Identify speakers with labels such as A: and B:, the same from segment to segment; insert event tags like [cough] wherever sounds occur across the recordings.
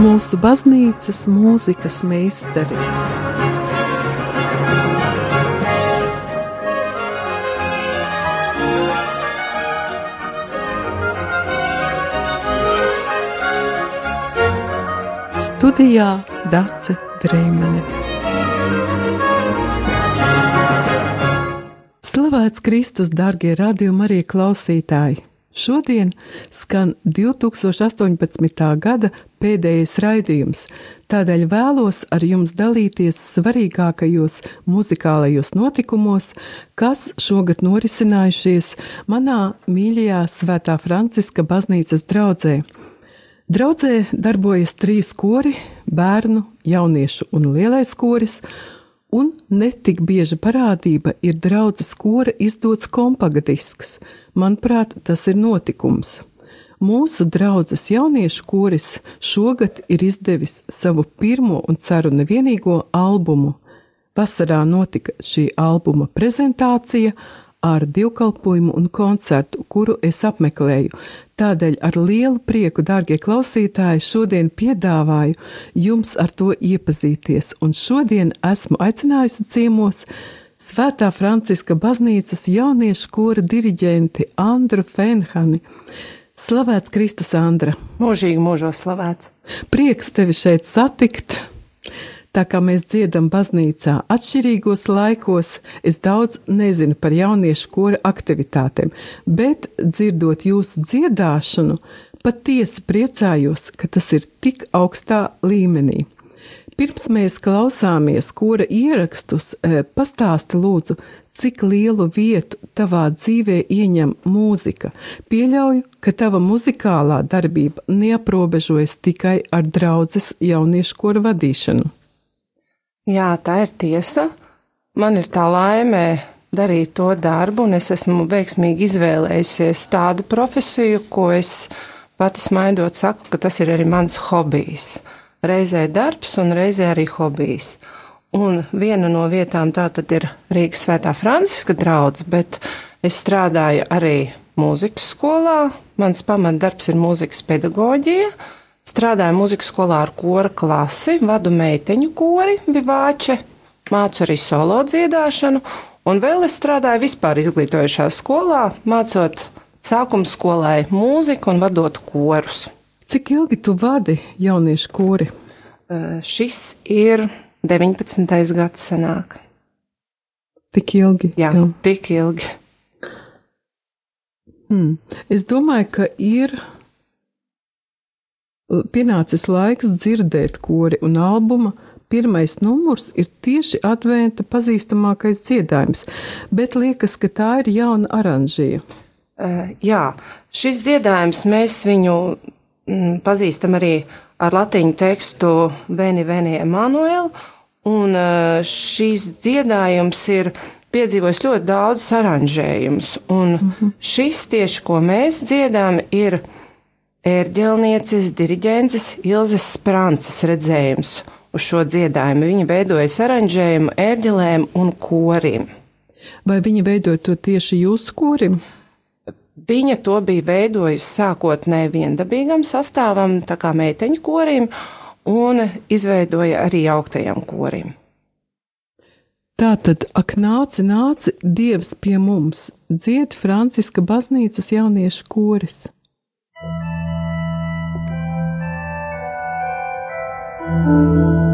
A: mūsu baznīcas mūzikas meistari. Studijā Dace Dreimane. Slavēts Kristus, darbie radījumi, arī klausītāji! Šodien skan 2018. gada pēdējais raidījums, tādēļ vēlos ar jums dalīties svarīgākajos muzikālajos notikumos, kas šogad norisinājušies manā mīļajā Svētā Franciska baznīcas draudzē. Draudzē darbojas trīs kori - bērnu, jauniešu un lielais koris, un netik bieža parādība ir draudzes kora izdots kompaktisks. Manuprāt, tas ir notikums. Mūsu draudzes jauniešu koris šogad ir izdevis savu pirmo un ceru nevienīgo albumu. Vasarā notika šī albuma prezentācija, ar dievkalpojumu un koncertu, kuru es apmeklēju. Tādēļ ar lielu prieku, dārgie klausītāji, šodien piedāvāju jums ar to iepazīties, un šodien esmu aicinājusi ciemos Svētā Franciska baznīcas jauniešu kora diriģenti Andru Fenhani. Slavēts Kristus, Andra!
B: Mūžīgi mūžos slavēts!
A: Prieks tevi šeit satikt! Tā kā mēs dziedam baznīcā atšķirīgos laikos, es daudz nezinu par jauniešu kora aktivitātēm, bet dzirdot jūsu dziedāšanu, patiesi priecājos, ka tas ir tik augstā līmenī. Pirms mēs klausāmies kora ierakstus, eh, pastāsti lūdzu, cik lielu vietu tavā dzīvē ieņem mūzika. Pieļauju, ka tava muzikālā darbība neaprobežojas tikai ar draudzes jauniešu kora vadīšanu.
B: Jā, tā ir tiesa. Man ir tā laime darīt to darbu, un es esmu veiksmīgi izvēlējusies tādu profesiju, ko es pati smaidot saku, ka tas ir arī mans hobijs. Reizē darbs un reizē arī hobijs. Un viena no vietām tā tad ir Rīgas svētā Franciska draudz, bet es strādāju arī mūzikas skolā. Mans pamatdarbs ir mūzikas pedagoģija Strādāju mūzikas skolā ar kora klasi, vadu meiteņu kori, bivāče, mācu arī solo dziedāšanu, un vēl es strādāju vispār izglītojušā skolā, mācot sākuma skolai mūziku un vadot korus.
A: Cik ilgi tu vadi jauniešu kori?
B: Šis ir 19. gads senāk.
A: Tik ilgi?
B: Jā, jā. tik ilgi.
A: Hmm. Es domāju, ka ir pienācis laiks dzirdēt kori un albuma. Pirmais numurs ir tieši adventa pazīstamākais dziedājums, bet liekas, ka tā ir jauna oranžija.
B: Uh, jā, šis dziedājums mēs viņu mm, pazīstam arī ar latīņu tekstu Veni Veni Emanuelu, un uh, šīs dziedājums ir piedzīvojis ļoti daudz aranžējumus, un mm -hmm. šis tieši, ko mēs dziedām, ir ērģelnieces, diriģences Ilzes Sprances redzējums uz šo dziedājumu. Viņa veidoja aranžējumu ērģelēm un korim.
A: Vai viņa veidoja to tieši jūsu korim?
B: Viņa to bija veidojusi sākotnēji viendabīgam sastāvam, tā kā meiteņu korim, un izveidoja arī augtajam korim.
A: Tā tad, ak, nāci, nāci, Dievs pie mums, dzied Franciska baznīcas jauniešu koris. thank you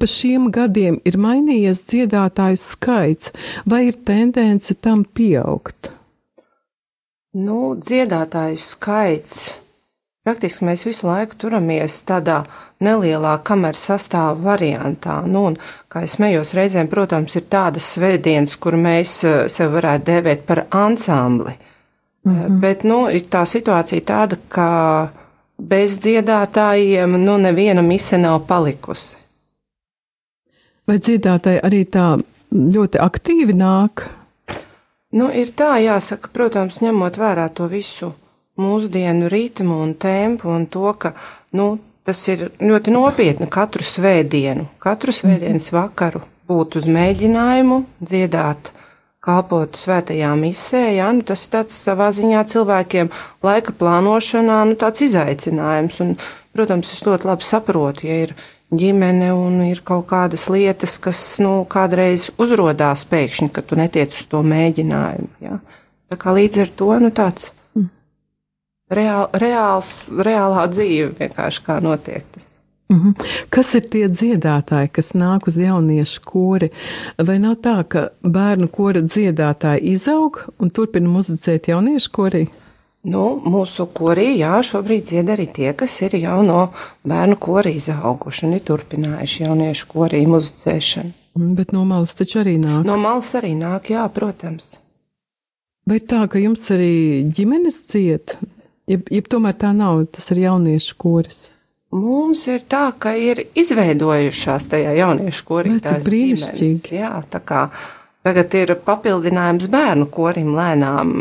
A: pa šiem gadiem ir mainījies dziedātāju skaits, vai ir tendence tam pieaugt?
B: Nu, dziedātāju skaits. Praktiski mēs visu laiku turamies tādā nelielā kameras sastāva variantā. Nu, un, kā es smējos, reizēm, protams, ir tādas svētdienas, kur mēs eh, sev varētu dēvēt par ansambli. Mm -hmm. Bet, nu, tā situācija tāda, ka bez dziedātājiem, nu, neviena mise nav palikusi.
A: Vai dziedātāji arī tā ļoti aktīvi nāk?
B: Nu, ir tā, jāsaka, protams, ņemot vērā to visu mūsdienu ritmu un tempu un to, ka, nu, tas ir ļoti nopietni katru svētdienu, katru svētdienas vakaru būt uz mēģinājumu dziedāt, kalpot svētajā misē, jā, nu, tas ir tāds savā ziņā cilvēkiem laika plānošanā, nu, tāds izaicinājums, un, protams, es ļoti labi saprotu, ja ir ģimene un ir kaut kādas lietas, kas, nu, kādreiz uzrodās pēkšņi, ka tu netiec uz to mēģinājumu. Ja? Tā kā līdz ar to, nu, tāds mm. reāl, reāls, reālā dzīve vienkārši kā notiek tas.
A: Mm -hmm. Kas ir tie dziedātāji, kas nāk uz jauniešu kori? Vai nav tā, ka bērnu kora dziedātāji izaug un turpina muzicēt jauniešu korī?
B: Nu, mūsu korī, jā, šobrīd dzied arī tie, kas ir jau no bērnu korī izauguši un ir turpinājuši jauniešu korī muzicēšanu.
A: Mm, bet no malas taču arī nāk.
B: No malas arī nāk, jā, protams.
A: Vai tā, ka jums arī ģimenes ciet, jeb, jeb tomēr tā nav, tas ir jauniešu koris?
B: Mums ir tā, ka ir izveidojušās tajā jauniešu korī.
A: Tas ir brīnišķīgi.
B: Jā, tā kā Tagad ir papildinājums bērnu korim lēnām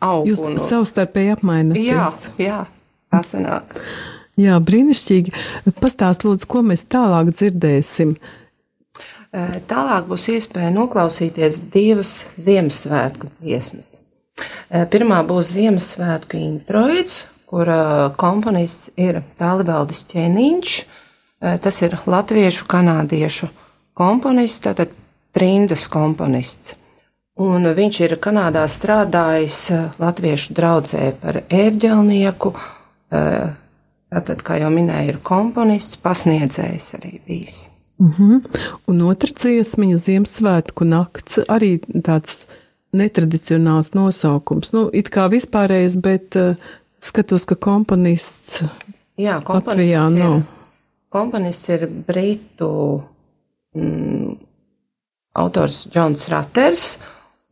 B: aug.
A: Jūs un... savstarpēji apmainaties.
B: Jā, jā, tā sanāk.
A: Jā, brīnišķīgi. Pastāst lūdzu, ko mēs tālāk dzirdēsim.
B: Tālāk būs iespēja noklausīties divas Ziemassvētku dziesmas. Pirmā būs Ziemassvētku introids, kur komponists ir Tālibaldis Ķeniņš. Tas ir latviešu kanādiešu komponists, tātad trimdas komponists. Un viņš ir Kanādā strādājis eh, latviešu draudzē par ērģelnieku. Eh, tātad, kā jau minēju, ir komponists, pasniedzējs arī bijis.
A: Mm -hmm. Un otra dziesmiņa, Ziemassvētku nakts, arī tāds netradicionāls nosaukums. Nu, it kā vispārējais, bet uh, skatos, ka komponists.
B: Jā, komponists Latvijā ir, nav. Komponists ir Britu mm, autors Džons Raters,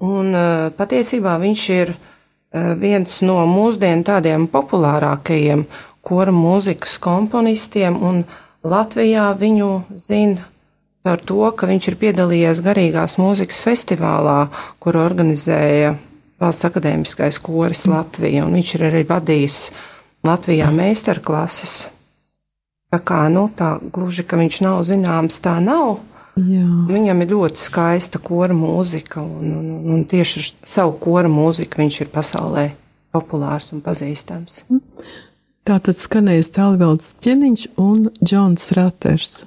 B: un uh, patiesībā viņš ir uh, viens no mūsdienu tādiem populārākajiem kora mūzikas komponistiem, un Latvijā viņu zina par to, ka viņš ir piedalījies garīgās mūzikas festivālā, kuru organizēja Valsts akadēmiskais koris Latvija, un viņš ir arī vadījis Latvijā meistarklases. Tā kā, nu, tā gluži, ka viņš nav zināms, tā nav, Jā. Viņam ir ļoti skaista kora mūzika, un, un, un, tieši ar savu kora mūziku viņš ir pasaulē populārs un pazīstams.
A: Tātad skanējas Tālvelds ķeniņš un Džons Raters.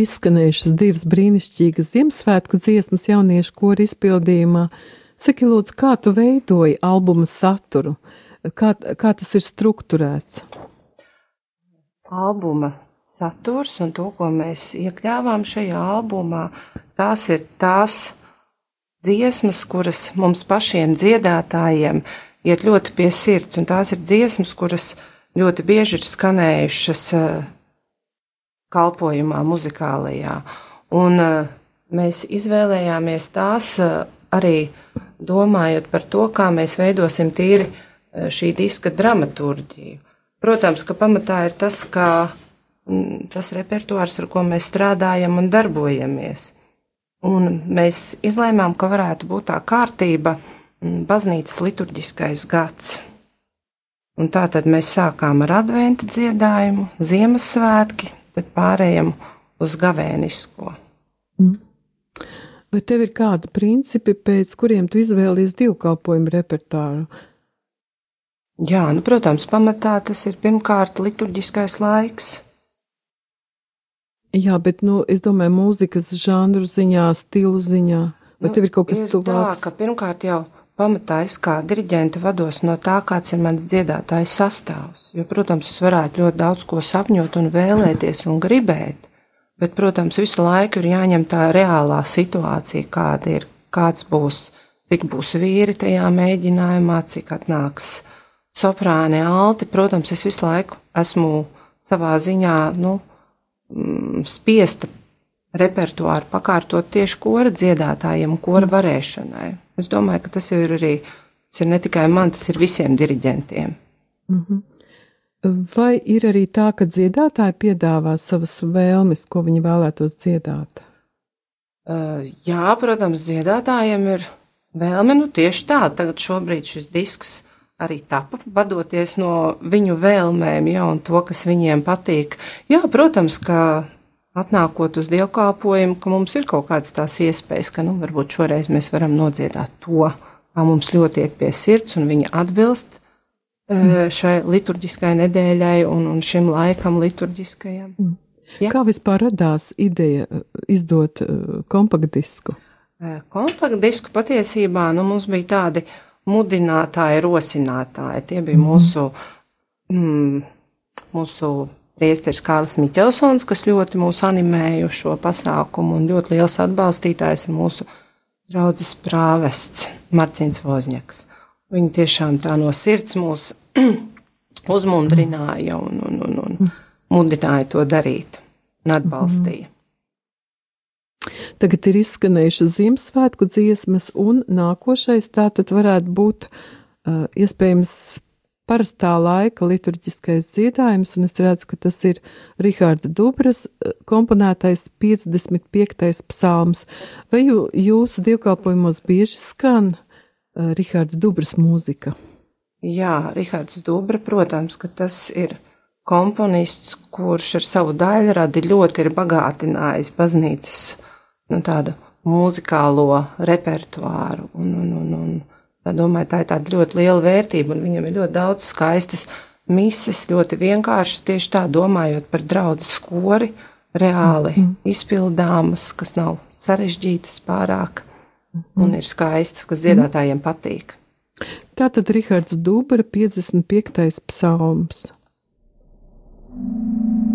A: Ir izskanējušas divas brīnišķīgas Ziemassvētku dziesmas jauniešu kori izpildījumā. Saki, lūdzu, kā tu veidoji albuma saturu? Kā, kā tas ir strukturēts?
B: Albuma saturs un to, ko mēs iekļāvām šajā albumā, tās ir tās dziesmas, kuras mums pašiem dziedātājiem iet ļoti pie sirds, un tās ir dziesmas, kuras ļoti bieži ir skanējušas uh, kalpojumā, muzikālajā. Un uh, mēs izvēlējāmies tās uh, arī domājot par to, kā mēs veidosim tīri šī diska dramaturģiju. Protams, ka pamatā ir tas, mm, tas repertuārs, ar ko mēs strādājam un darbojamies. Un mēs izlēmām, ka varētu būt tā kārtība baznīcas liturģiskais gads. Un tā tad mēs sākām ar adventa dziedājumu, Ziemassvētki, tad pārējām uz gavēnisko. Mm.
A: Vai tev ir kādi principi, pēc kuriem tu izvēlies divkalpojumu repertuāru?
B: Jā, nu, protams, pamatā tas ir pirmkārt liturģiskais laiks.
A: Jā, bet, nu, es domāju, mūzikas žanru ziņā, stilu ziņā, vai nu, tev ir kaut kas tuvāks?
B: Tā, ka pirmkārt jau pamatā es kā diriģente vados no tā, kāds ir mans dziedātājs sastāvs. Jo, protams, es varētu ļoti daudz ko sapņot un vēlēties un gribēt, bet, protams, visu laiku ir jāņem tā reālā situācija, kāda ir, kāds būs, cik būs vīri tajā mēģinājumā, cik atnāks soprāni, alti. Protams, es visu laiku esmu savā ziņā, nu, mm, spiesta repertuāru pakārtot tieši kora dziedātājiem kora varēšanai. Es domāju, ka tas jau ir arī, tas ir ne tikai man, tas ir visiem diriģentiem. Mm -hmm.
A: Vai ir arī tā, ka dziedātāji piedāvā savas vēlmes, ko viņi vēlētos dziedāt?
B: Uh, jā, protams, dziedātājiem ir vēlme, nu tieši tā, tagad šobrīd šis disks arī tapa, vadoties no viņu vēlmēm, ja, un to, kas viņiem patīk. Jā, protams, ka atnākot uz dievkalpojumu, ka mums ir kaut kādas tās iespējas, ka, nu, varbūt šoreiz mēs varam nodziedāt to, kā mums ļoti iet pie sirds, un viņa atbilst mm. šai liturģiskai nedēļai un, un šim laikam liturģiskajam. Mm.
A: Ja? Kā vispār radās ideja izdot uh, kompaktdisku?
B: Kompaktdisku patiesībā nu, mums bija tādi mudinātāji, rosinātāji. Tie bija mm. mūsu, mm, mūsu priesteris Kārlis Miķelsons, kas ļoti mūs animēja uz šo pasākumu un ļoti liels atbalstītājs ir mūsu draudzes prāvests Marcins Vozņaks. Viņi tiešām tā no sirds mūs [clears throat] uzmundrināja un, un, un, un mudināja to darīt un atbalstīja.
A: Tagad ir izskanējušas Ziemassvētku dziesmas, un nākošais tā tad varētu būt uh, iespējams parastā laika liturģiskais dziedājums, un es redzu, ka tas ir Rihārda Dubras eh, komponētais 55. psalms. Vai jū, jūsu dievkalpojumos bieži skan uh, Rihārda Dubras mūzika?
B: Jā, Rihārds Dubra, protams, ka tas ir komponists, kurš ar savu daļradi ļoti ir bagātinājis baznīcas, nu, tādu mūzikālo repertuāru un, un, un, un domāju, tā ir tāda ļoti liela vērtība, un viņam ir ļoti daudz skaistas mises, ļoti vienkāršas, tieši tā domājot par draudzes skori, reāli mm -hmm. izpildāmas, kas nav sarežģītas pārāk mm -hmm. un ir skaistas, kas dziedātājiem patīk.
A: Tātad Rihards Dūbera 55. psalms. uzmanību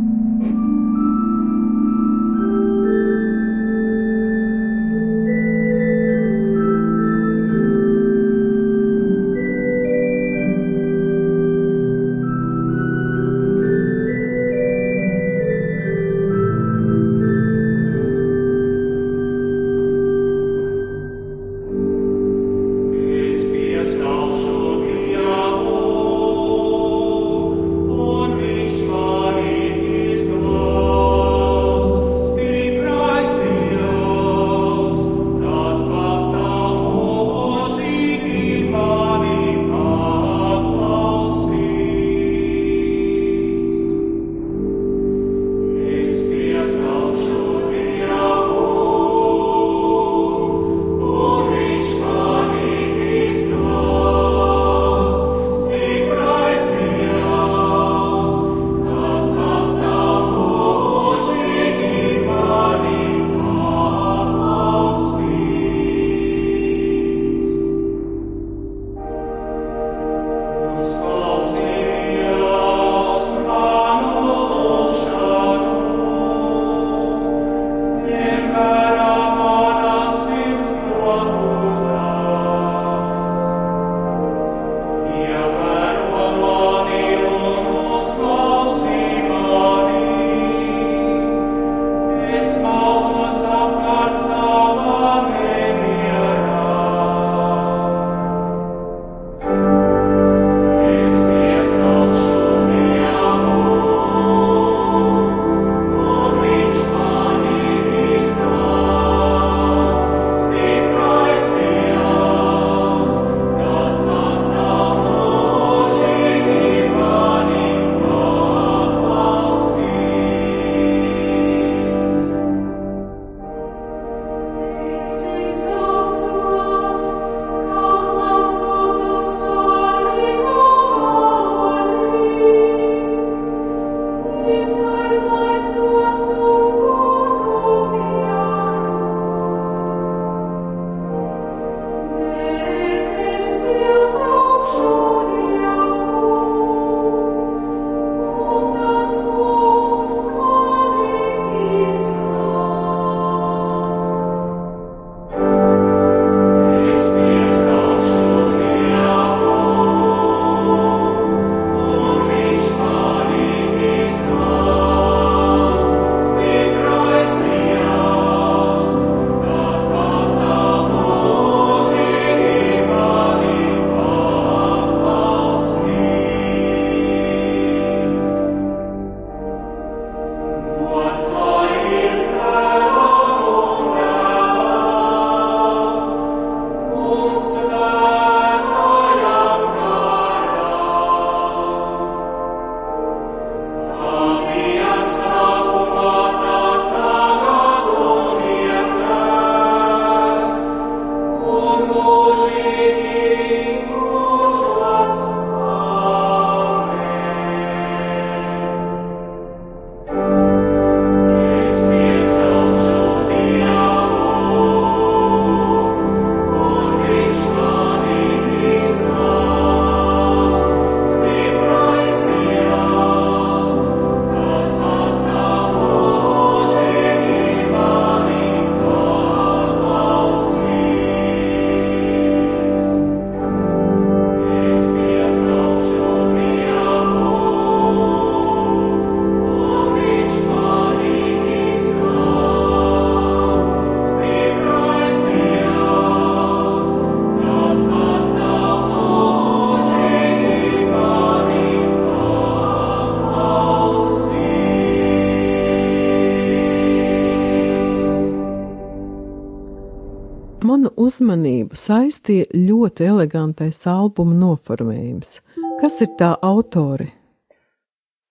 A: saistīja ļoti elegantais albuma noformējums. Kas ir tā autori?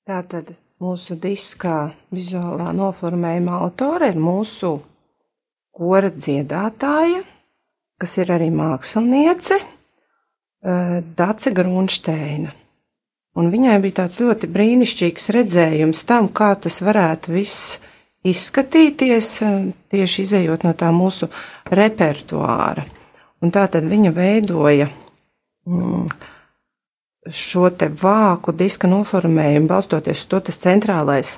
B: Tātad mūsu diskā vizuālā noformējuma autore ir mūsu kora dziedātāja, kas ir arī māksliniece, eh, Dace Grunsteina. Un viņai bija tāds ļoti brīnišķīgs redzējums tam, kā tas varētu viss izskatīties, eh, tieši izējot no tā mūsu repertuāra. Un tā tad viņa veidoja mm, šo te vāku diska noformējumu, balstoties uz to, tas centrālais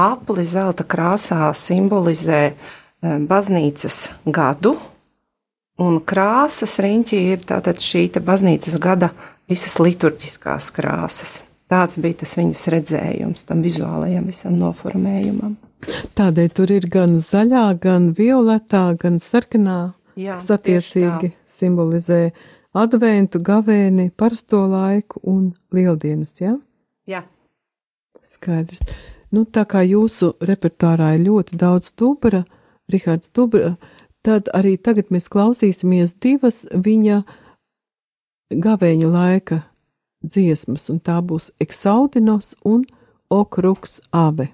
B: apli zelta krāsā simbolizē Eh, baznīcas gadu, un krāsas riņķī ir tātad šī baznīcas gada visas liturģiskās krāsas. Tāds bija tas viņas redzējums tam vizuālajam visam noformējumam.
A: Tādēļ tur ir gan zaļā, gan violetā, gan sarkanā, Jā, kas attiecīgi simbolizē adventu, gavēni, parasto laiku un lieldienas, ja?
B: Jā.
A: Skaidrs. Nu, tā kā jūsu repertuārā ir ļoti daudz stūpara, Rihards Dubra, tad arī tagad mēs klausīsimies divas viņa gavēņa laika dziesmas, un tā būs Eksaudinos un Okruks Ave.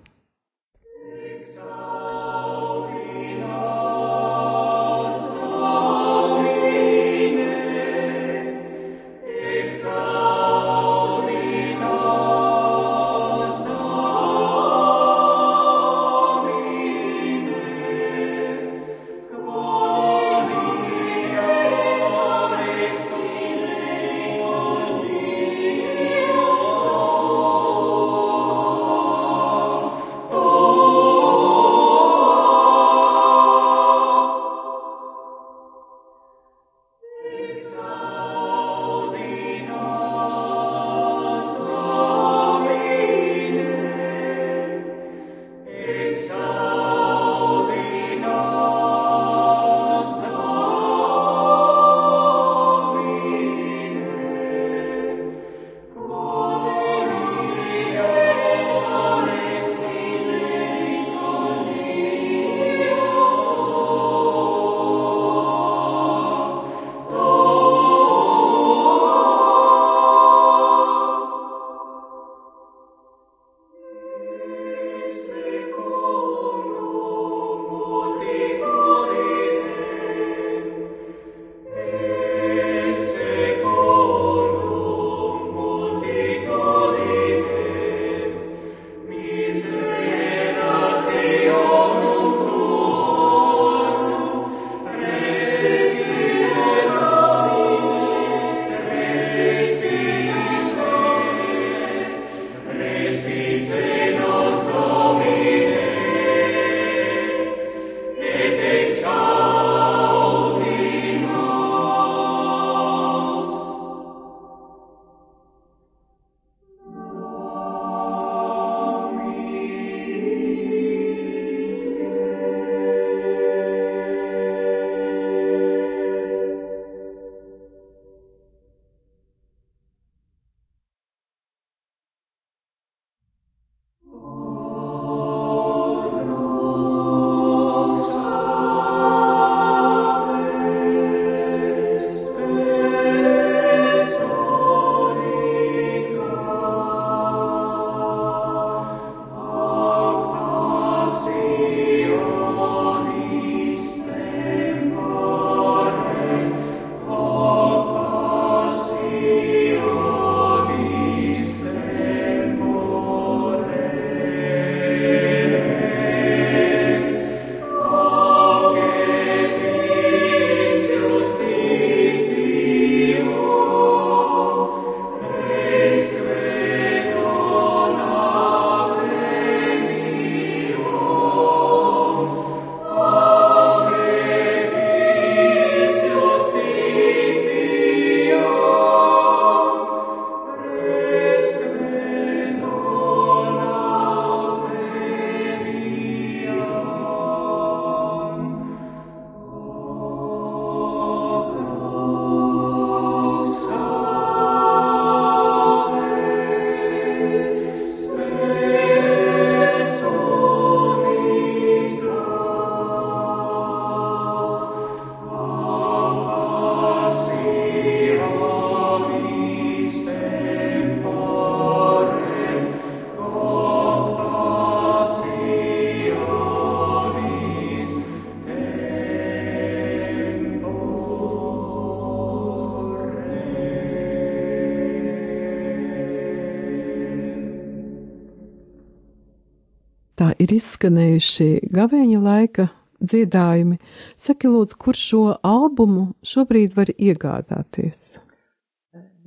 A: ir izskanējuši gavēņa laika dziedājumi. Saki, lūdzu, kur šo albumu šobrīd var iegādāties?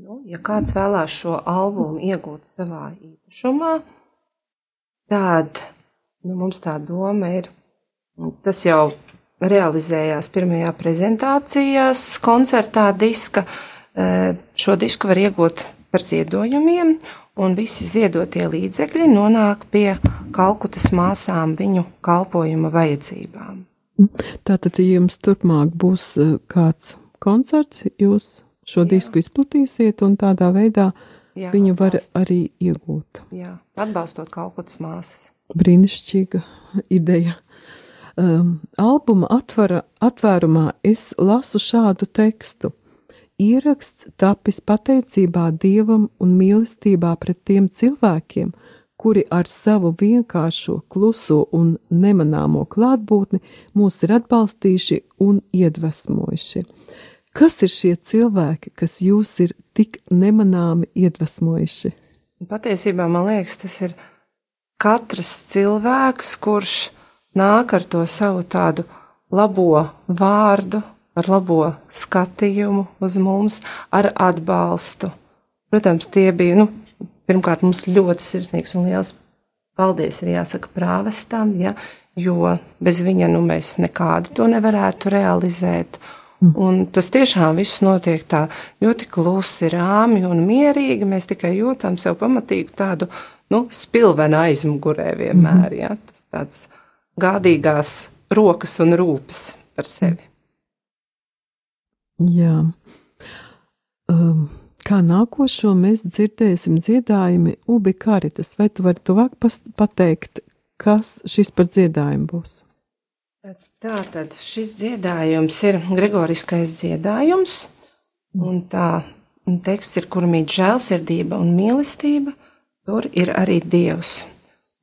B: Nu, ja kāds vēlās šo albumu iegūt savā īpašumā, tad nu, mums tā doma ir, tas jau realizējās pirmajā prezentācijās koncertā diska. E, šo disku var iegūt par ziedojumiem, un visi ziedotie līdzekļi nonāk pie Kalkutas māsām viņu kalpojuma vajadzībām.
A: Tātad, ja jums turpmāk būs e, kāds koncerts, jūs šo Jā. disku izplatīsiet, un tādā veidā Jā, viņu var atbalst. arī iegūt.
B: Jā, atbalstot Kalkutas māsas.
A: Brīnišķīga ideja. Um, albuma atvara, atvērumā es lasu šādu tekstu. Ieraksts tapis pateicībā Dievam un mīlestībā pret tiem cilvēkiem, kuri ar savu vienkāršo, kluso un nemanāmo klātbūtni mūs ir atbalstījuši un iedvesmojuši. Kas ir šie cilvēki, kas jūs ir tik nemanāmi iedvesmojuši?
B: Patiesībā man liekas, tas ir katrs cilvēks, kurš nāk ar to savu tādu labo vārdu, ar labo skatījumu uz mums, ar atbalstu. Protams, tie bija, nu, pirmkārt, mums ļoti sirsnīgs un liels paldies ir jāsaka prāvestam, ja, jo bez viņa, nu, mēs nekādu to nevarētu realizēt. Mm. Un tas tiešām viss notiek tā ļoti klusi, rāmi un mierīgi. Mēs tikai jūtam sev pamatīgu tādu, nu, spilvenu aizmugurē vienmēr, mm. ja, tas tāds gādīgās rokas un rūpes par sevi.
A: Jā. Um, kā nākošo mēs dzirdēsim dziedājumi Ubi Karitas, vai tu vari tuvāk pateikt, kas šis par dziedājumu būs?
B: Tātad šis dziedājums ir gregoriskais dziedājums, un tā teksts ir, kur mīt žēlsirdība un mīlestība, tur ir arī Dievs.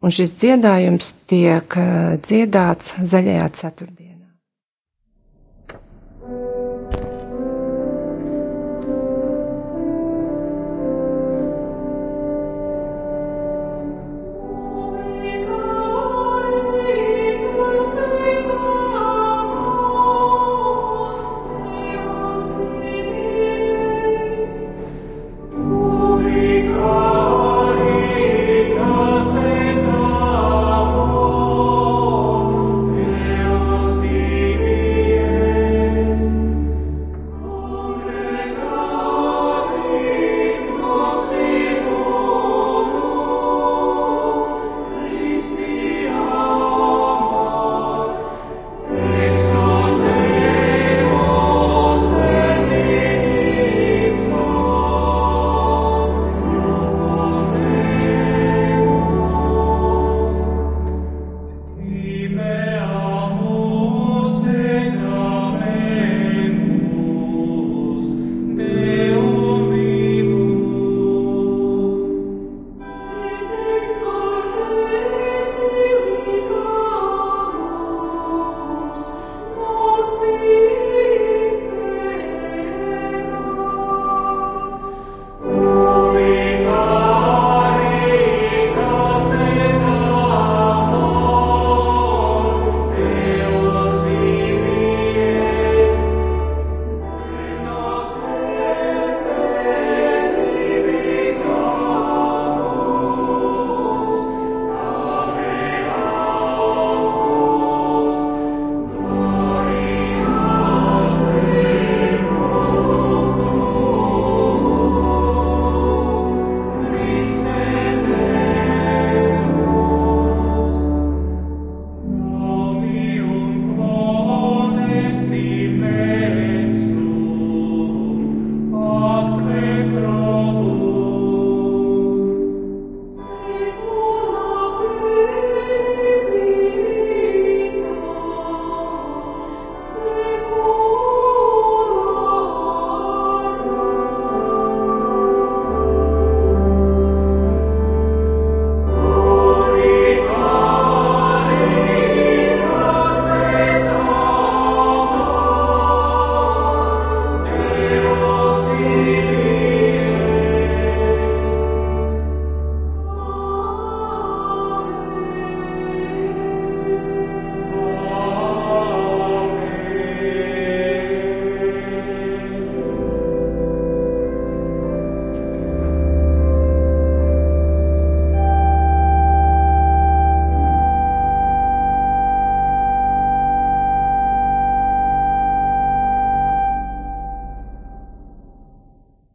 B: Un šis dziedājums tiek eh, dziedāts zaļajā ceturtdienā.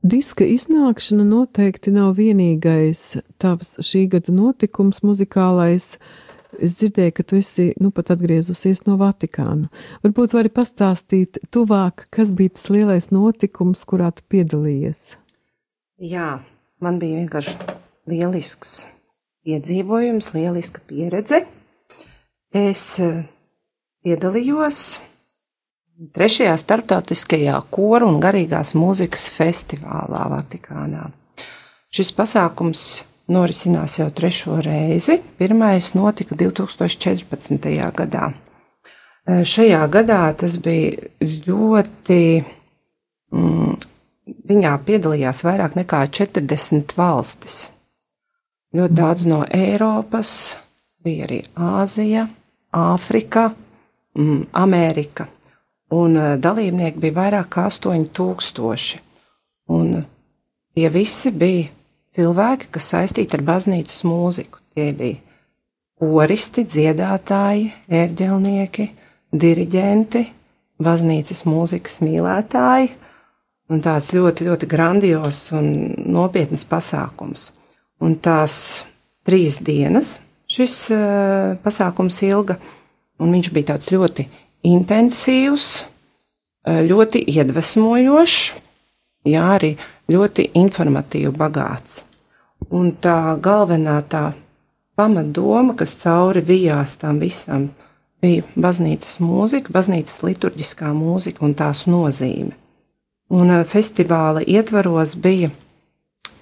A: Diska iznākšana noteikti nav vienīgais tavs šī gada notikums muzikālais. Es dzirdēju, ka tu esi nu pat atgriezusies no Vatikāna. Varbūt vari pastāstīt tuvāk, kas bija tas lielais notikums, kurā tu piedalījies?
B: Jā, man bija vienkārši lielisks piedzīvojums, lieliska pieredze. Es eh, piedalījos Trešajā starptautiskajā koru un garīgās mūzikas festivālā Vatikānā. Šis pasākums norisinās jau trešo reizi. Pirmais notika 2014. gadā. Eh, šajā gadā tas bija ļoti. Mm, viņā piedalījās vairāk nekā 40 valstis. Ļoti daudz no Eiropas, bija arī Āzija, Āfrika, mm, Amerika un eh, dalībnieki bija vairāk kā 8000. Un tie visi bija cilvēki, kas saistīti ar baznīcas mūziku. Tie bija koristi, dziedātāji, ērģelnieki, diriģenti, baznīcas mūzikas mīlētāji, un tāds ļoti, ļoti grandios un nopietns pasākums. Un tās trīs dienas šis uh, pasākums ilga, un viņš bija tāds ļoti intensīvs, eh, ļoti iedvesmojošs, jā, arī ļoti informatīvi bagāts. Un tā galvenā tā pamatdoma, kas cauri vijās tam visam, bija baznīcas mūzika, baznīcas liturģiskā mūzika un tās nozīme. Un eh, festivāla ietvaros bija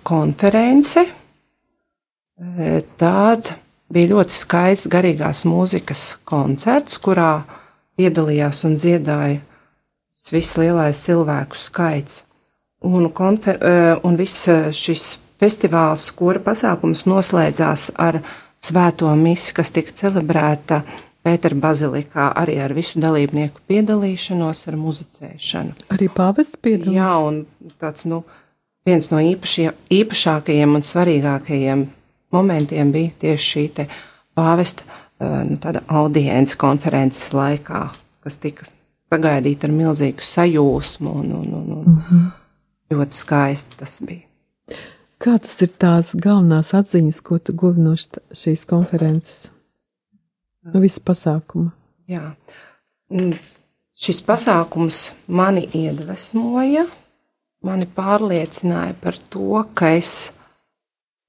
B: konference, eh, tāda bija ļoti skaists garīgās mūzikas koncerts, kurā piedalījās un dziedāja viss lielais cilvēku skaits. Un, konfer, eh, un viss eh, šis festivāls, kura pasākums noslēdzās ar svēto misi, kas tika celebrēta Pētera bazilikā, arī ar visu dalībnieku piedalīšanos, ar muzicēšanu.
A: Arī pāvests piedalījās?
B: Jā, un tāds, nu, viens no īpašie, īpašākajiem un svarīgākajiem momentiem bija tieši šī te pāvesta nu, tāda audience konferences laikā, kas tika sagaidīta ar milzīgu sajūsmu un, un, un, un mm -hmm. ļoti skaisti tas bija.
A: Kā tas ir tās galvenās atziņas, ko tu guvi no šīs konferences? No visas pasākuma.
B: Jā. Šis pasākums mani iedvesmoja, mani pārliecināja par to, ka es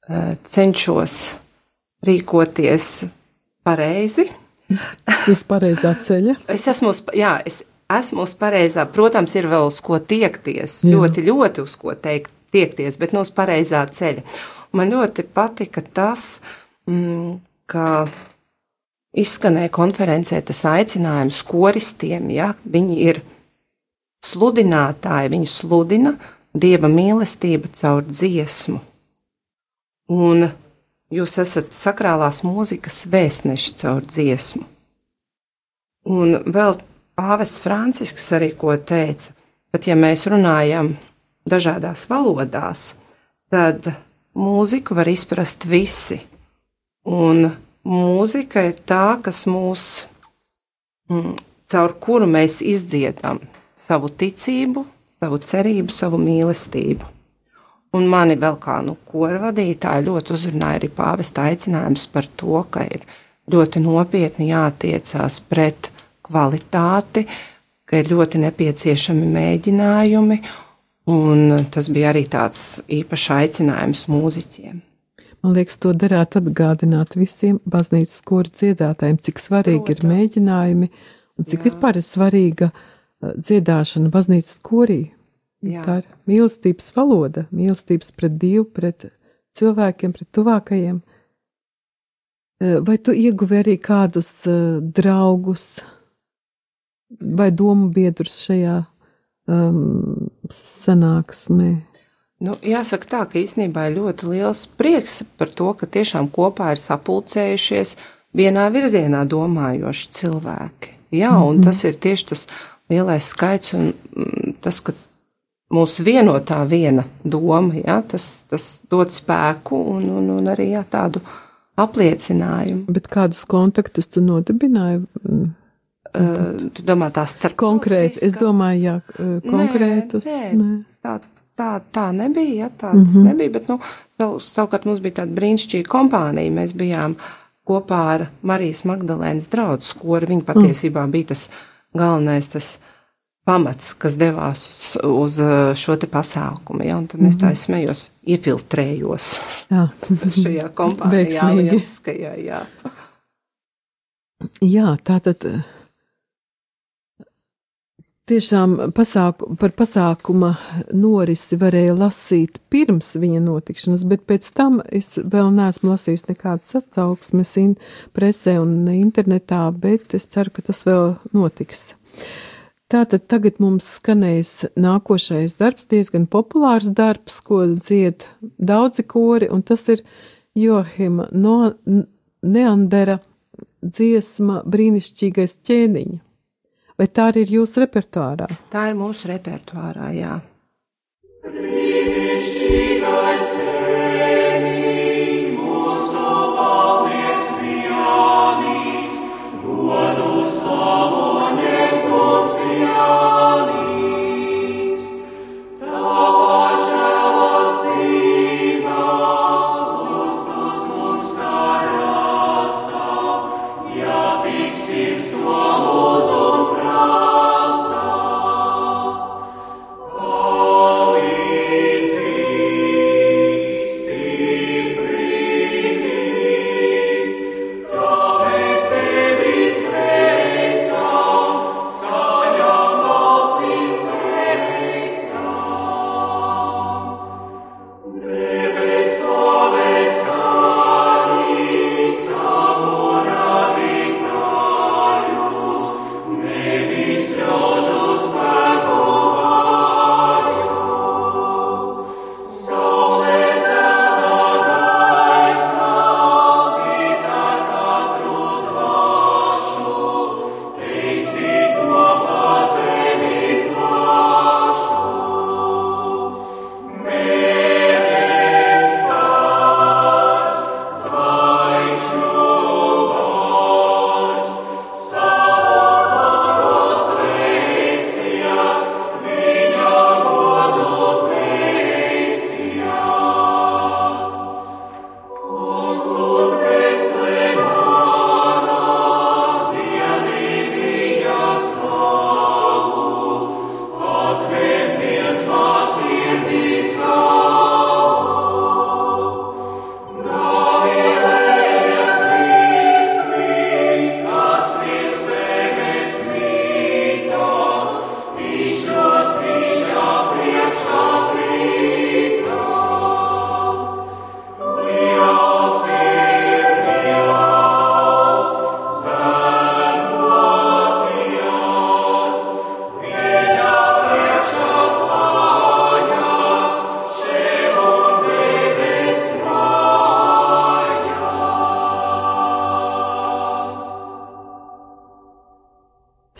B: uh, cenšos rīkoties pareizi. [laughs]
A: Es esmu pareizā ceļa.
B: es esmu, uz, jā, es esmu uz pareizā. Protams, ir vēl uz ko tiekties, jā. ļoti, ļoti uz ko teikt, tiekties, bet no uz pareizā ceļa. Man ļoti patika tas, mm, ka izskanēja konferencē tas aicinājums koristiem, ja viņi ir sludinātāji, viņi sludina dieva mīlestību caur dziesmu. Un Jūs esat sakrālās mūzikas vēstneši caur dziesmu. Un vēl Pāvests Francisks arī ko teica, pat ja mēs runājam dažādās valodās, tad mūziku var izprast visi. Un mūzika ir tā, kas mūs, mm, caur kuru mēs izdziedam savu ticību, savu cerību, savu mīlestību. Un mani vēl kā nu, kora vadītāja ļoti uzrunāja arī pāvesta aicinājums par to, ka ir ļoti nopietni jātiecās pret kvalitāti, ka ir ļoti nepieciešami mēģinājumi, un tas bija arī tāds īpašs aicinājums mūziķiem.
A: Man liekas, to darētu atgādināt visiem baznīcas kora dziedātājiem, cik svarīgi Protams. ir mēģinājumi un cik Jā. vispār ir svarīga uh, dziedāšana baznīcas korī. Jā. Tā ir mīlestības valoda, mīlestības pret Dievu, pret cilvēkiem, pret tuvākajiem. Eh, vai tu ieguvi arī kādus uh, draugus vai domu biedrus šajā um, sanāksmē?
B: Nu, jāsaka tā, ka īstenībā ir ļoti liels prieks par to, ka tiešām kopā ir sapulcējušies vienā virzienā domājoši cilvēki. Jā, un mm -hmm. tas ir tieši tas lielais skaits un mm, tas, ka mūsu vienotā viena doma, ja, tas, tas dod spēku un, un, un arī jā, tādu apliecinājumu.
A: Bet kādus kontaktus tu nodibināji?
B: Uh, tu domā tās starp
A: konkrēti, es domāju, jā, konkrētus.
B: Nē, nē, nē. Tā, tā, tā nebija, ja, tāds mm -hmm. nebija, bet, nu, sav, savukārt mums bija tāda brīnišķīga kompānija. Mēs bijām kopā ar Marijas Magdalēnas draugu skolu. Viņa patiesībā mm. bija tas galvenais, tas pamats, kas devās uz, uz šo te pasākumu, ja, un tad mēs tā mhm. smējos, iefiltrējos jā. [laughs] šajā kompānijā, lieliskajā, jā.
A: Jā, tā tad Tiešām pasāku, par pasākuma norisi varēja lasīt pirms viņa notikšanas, bet pēc tam es vēl neesmu lasījis nekādas atsauksmes in, presē un internetā, bet es ceru, ka tas vēl notiks. Tātad tagad mums skanēs nākošais darbs, diezgan populārs darbs, ko dzied daudzi kori, un tas ir Johima no Neandera dziesma brīnišķīgais ķēniņa. Vai tā arī ir jūsu repertuārā?
B: Tā ir mūsu repertuārā, jā.
C: Brīnišķīgais ēnī, mūsu valnieks Jānis, godu slavu ņemtu oh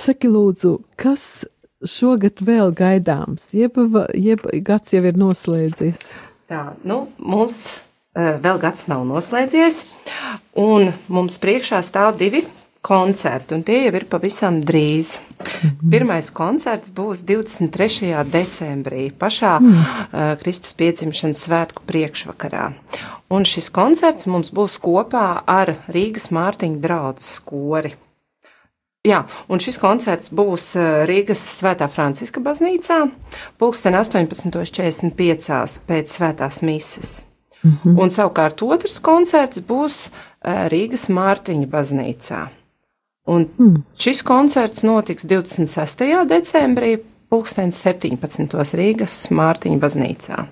A: Saki, lūdzu, kas šogad vēl gaidāms, jeb, jeb gads jau ir noslēdzies?
B: Tā, nu, mums uh, vēl gads nav noslēdzies, un mums priekšā stāv divi koncerti, un tie jau ir pavisam drīz. Mhm. Pirmais koncerts būs 23. decembrī, pašā mm. uh, Kristus piedzimšanas svētku priekšvakarā. Un šis koncerts mums būs kopā ar Rīgas Mārtiņa draudzes skori. Jā, un šis koncerts būs eh, Rīgas Svētā Franciska baznīcā, pulksten 18.45 pēc svētās mises. Mm -hmm. Un savukārt otrs koncerts būs eh, Rīgas Mārtiņa baznīcā. Un mm. šis koncerts notiks 26. decembrī, pulksten 17. Rīgas Mārtiņa baznīcā.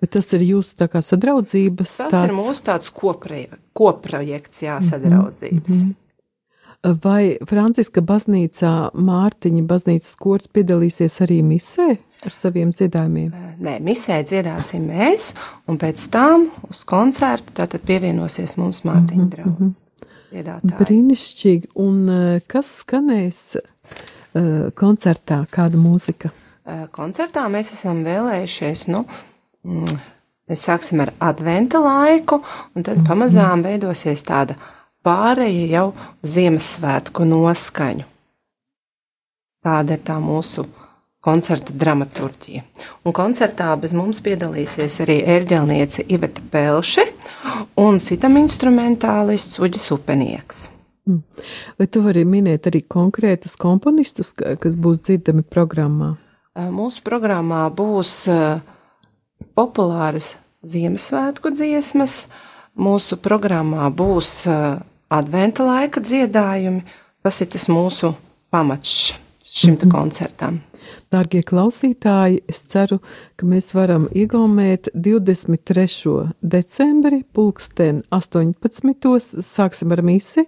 A: Bet tas ir jūsu tā kā sadraudzības?
B: Tas tāds... ir mūsu tāds koprojekts, jā, sadraudzības. Mm -hmm.
A: Vai Franciska baznīcā Mārtiņa baznīcas kurs piedalīsies arī misē ar saviem dziedājumiem?
B: Nē, misē dziedāsim mēs, un pēc tam uz koncertu tātad pievienosies mums Mārtiņa mm -hmm. draugs. Dziedātāji.
A: Brīnišķīgi, un kas skanēs uh, koncertā, kāda mūzika?
B: Uh, koncertā mēs esam vēlējušies, nu, mm, mēs sāksim ar adventa laiku, un tad pamazām veidosies tāda pārēja jau Ziemassvētku noskaņu. Tāda ir tā mūsu koncerta dramaturģija. Un koncertā bez mums piedalīsies arī ērģelniece Iveta Pelše un citam instrumentālists Uģis Upenieks.
A: Mm. Vai tu vari minēt arī konkrētus komponistus, kas būs dzirdami programmā?
B: Mūsu programmā būs populāras Ziemassvētku dziesmas, mūsu programmā būs adventa laika dziedājumi. Tas ir tas mūsu pamats šim mm -hmm. koncertam.
A: Dārgie klausītāji, es ceru, ka mēs varam iegaumēt 23. decembri, pulksten 18. sāksim ar misi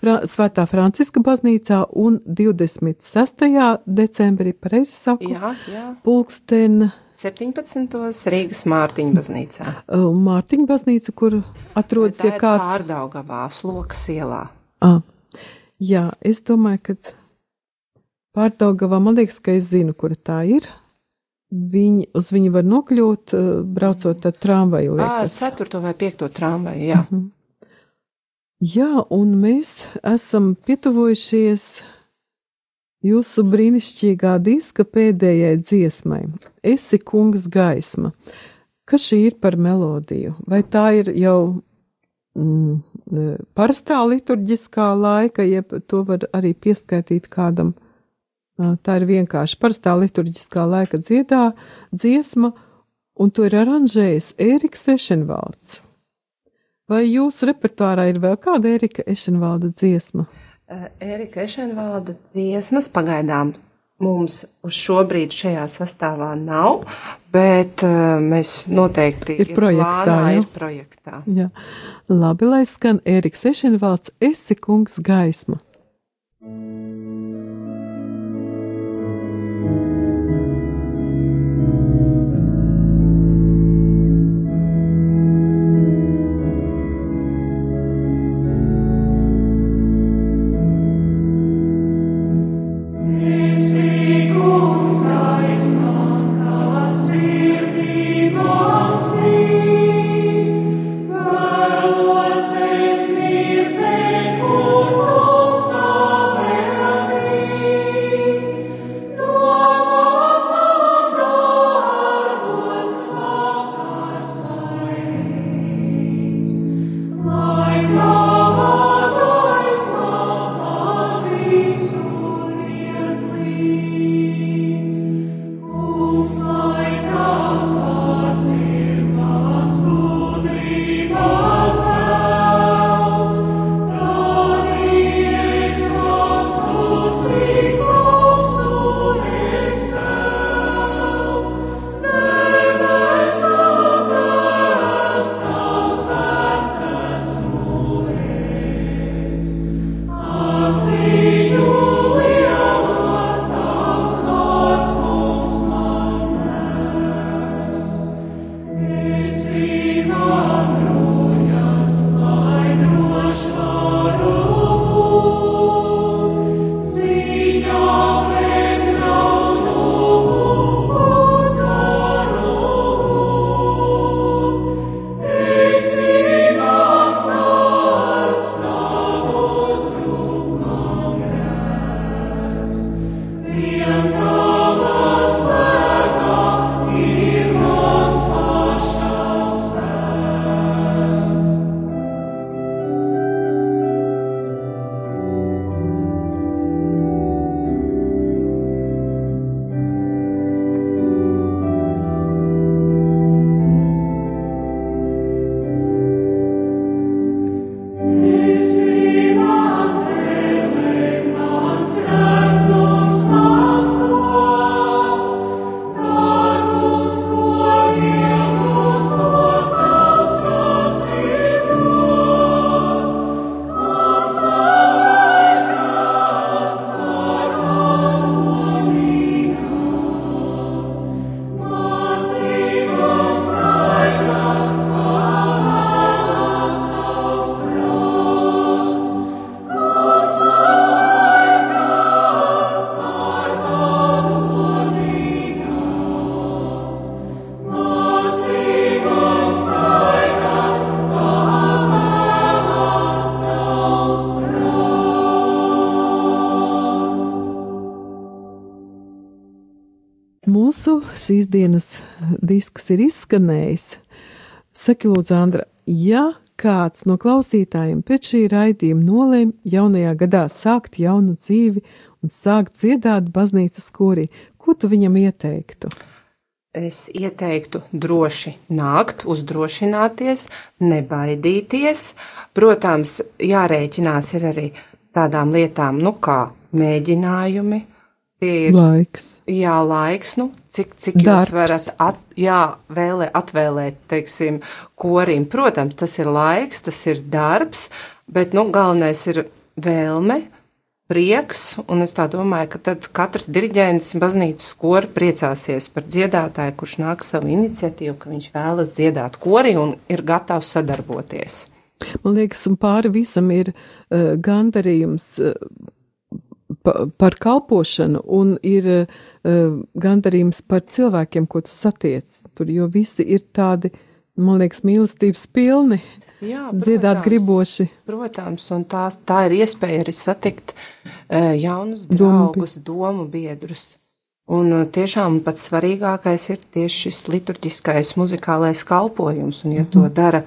A: Fra Svētā Franciska baznīcā un 26. decembrī, pareizi saku,
B: jā, jā.
A: pulksten
B: 17. Rīgas Mārtiņa baznīcā.
A: Mārtiņa baznīca, kur atrodas, ja kāds.
B: Pārdaugavā, slokas ielā.
A: Ah, jā, es domāju, ka Pārdaugavā man liekas, ka es zinu, kur tā ir. Viņi, uz viņu var nokļūt, braucot ar tramvaju.
B: Ar ceturto vai piekto tramvaju, jā. Uh
A: -huh. Jā, un mēs esam pietuvojušies jūsu brīnišķīgā diska pēdējai dziesmai. Esi kungs gaisma. Kas šī ir par melodiju? Vai tā ir jau mm, parastā liturģiskā laika, jeb to var arī pieskaitīt kādam? Tā ir vienkārši parastā liturģiskā laika dziedā, dziesma, un to ir aranžējis Ēriks Ešenvalds. Vai jūsu repertuārā ir vēl kāda Ērika Ešenvalda dziesma?
B: Ērika Ešenvalda dziesmas pagaidām mums uz šo brīdi šajā sastāvā nav, bet uh, mēs noteikti
A: ir projektā. Ir, plānā,
B: ir projektā.
A: Jā. Labi, lai skan Ēriks Ešenvalds, esi kungs gaisma. Šīs dienas disks ir izskanējis. Saki, Lūdzu, Andra, ja kāds no klausītājiem pēc šī raidījuma nolēma jaunajā gadā sākt jaunu dzīvi un sākt dziedāt baznīcas korī, ko tu viņam ieteiktu?
B: Es ieteiktu droši nākt, uzdrošināties, nebaidīties. Protams, jārēķinās ir arī tādām lietām, nu kā mēģinājumi. Tie ir
A: Laiks.
B: Jā, laiks, nu, cik, cik
A: Darbs.
B: jūs varat at, jā, vēlē, atvēlēt, teiksim, korim. Protams, tas ir laiks, tas ir darbs, bet, nu, galvenais ir vēlme, prieks, un es tā domāju, ka tad katrs diriģents baznīcas kori priecāsies par dziedātāju, kurš nāk savu iniciatīvu, ka viņš vēlas dziedāt kori un ir gatavs sadarboties.
A: Man liekas, un pāri visam ir uh, gandarījums uh, pa, par kalpošanu un ir uh, gandarījums par cilvēkiem, ko tu satiec. Tur jo visi ir tādi, man liekas, mīlestības pilni,
B: Jā,
A: dziedāt
B: protams.
A: griboši.
B: Protams, un tā, tā ir iespēja arī satikt uh, jaunus
A: Domu
B: draugus, domu biedrus. Un uh, tiešām pats svarīgākais ir tieši šis liturģiskais muzikālais kalpojums, un ja to dara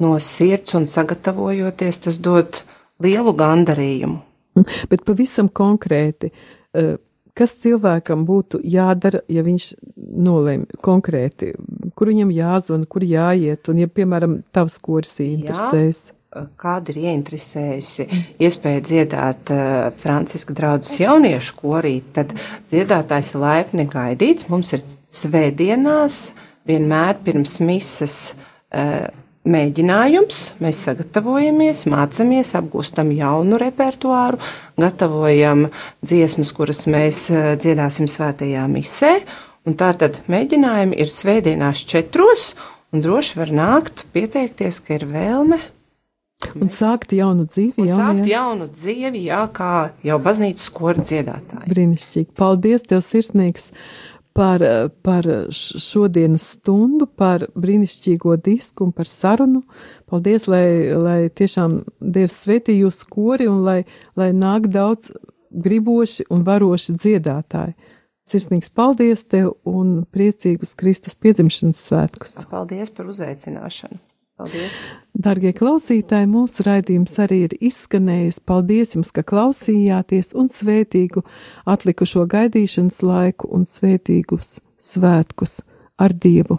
B: no sirds un sagatavojoties, tas dod lielu gandarījumu. [laughs]
A: Bet pavisam konkrēti, uh, kas cilvēkam būtu jādara, ja viņš nolēma konkrēti, kur viņam jāzvana, kur jāiet, un ja, piemēram, tavs kurs interesēs.
B: Kāda ir ieinteresējusi iespēja dziedāt uh, Franciska draudzes jauniešu korī, tad dziedātājs laipni gaidīts. Mums ir svētdienās vienmēr pirms misas uh, mēģinājums. Mēs sagatavojamies, mācāmies, apgūstam jaunu repertuāru, gatavojam dziesmas, kuras mēs uh, dziedāsim svētajā misē. Un tā tad mēģinājumi ir svētdienās četros, un droši var nākt, pieteikties, ka ir vēlme
A: Un sākt jaunu dzīvi,
B: Un sākt
A: jaunajā.
B: jaunu dzīvi, jā, kā jau baznīcas skolu dziedātāji.
A: Brīnišķīgi. Paldies tev sirsnīgs par, par š- šodienas stundu, par brīnišķīgo disku un par sarunu. Paldies, lai, lai tiešām Dievs svētī jūs kori un lai, lai nāk daudz griboši un varoši dziedātāji. Sirsnīgs paldies tev un priecīgus Kristus piedzimšanas svētkus.
B: Paldies par uzaicināšanu. Paldies!
A: Darbie klausītāji, mūsu raidījums arī ir izskanējis. Paldies jums, ka klausījāties un svētīgu atlikušo gaidīšanas laiku un svētīgus svētkus ar Dievu.